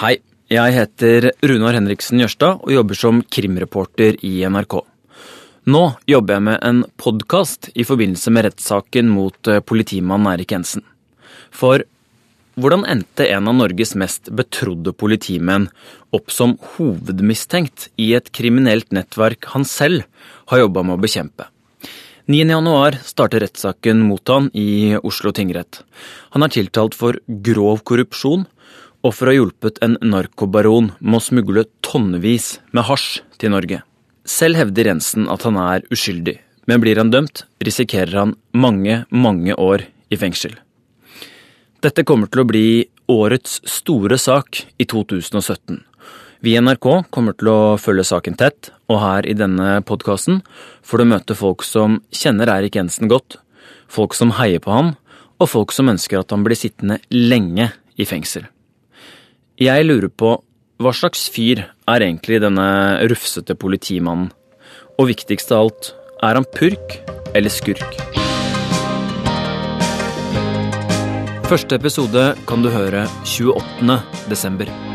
Hei, jeg heter Runar Henriksen Jørstad og jobber som krimreporter i NRK. Nå jobber jeg med en podkast i forbindelse med rettssaken mot politimannen Erik Jensen. For hvordan endte en av Norges mest betrodde politimenn opp som hovedmistenkt i et kriminelt nettverk han selv har jobba med å bekjempe? 9.1 starter rettssaken mot han i Oslo tingrett. Han er tiltalt for grov korrupsjon og for å ha hjulpet en narkobaron med å smugle tonnevis med hasj til Norge. Selv hevder Jensen at han er uskyldig, men blir han dømt, risikerer han mange, mange år i fengsel. Dette kommer til å bli årets store sak i 2017. Vi i NRK kommer til å følge saken tett, og her i denne podkasten får du møte folk som kjenner Eirik Jensen godt, folk som heier på ham, og folk som ønsker at han blir sittende lenge i fengsel. Jeg lurer på hva slags fyr er egentlig denne rufsete politimannen? Og viktigst av alt, er han purk eller skurk? Første episode kan du høre 28. desember.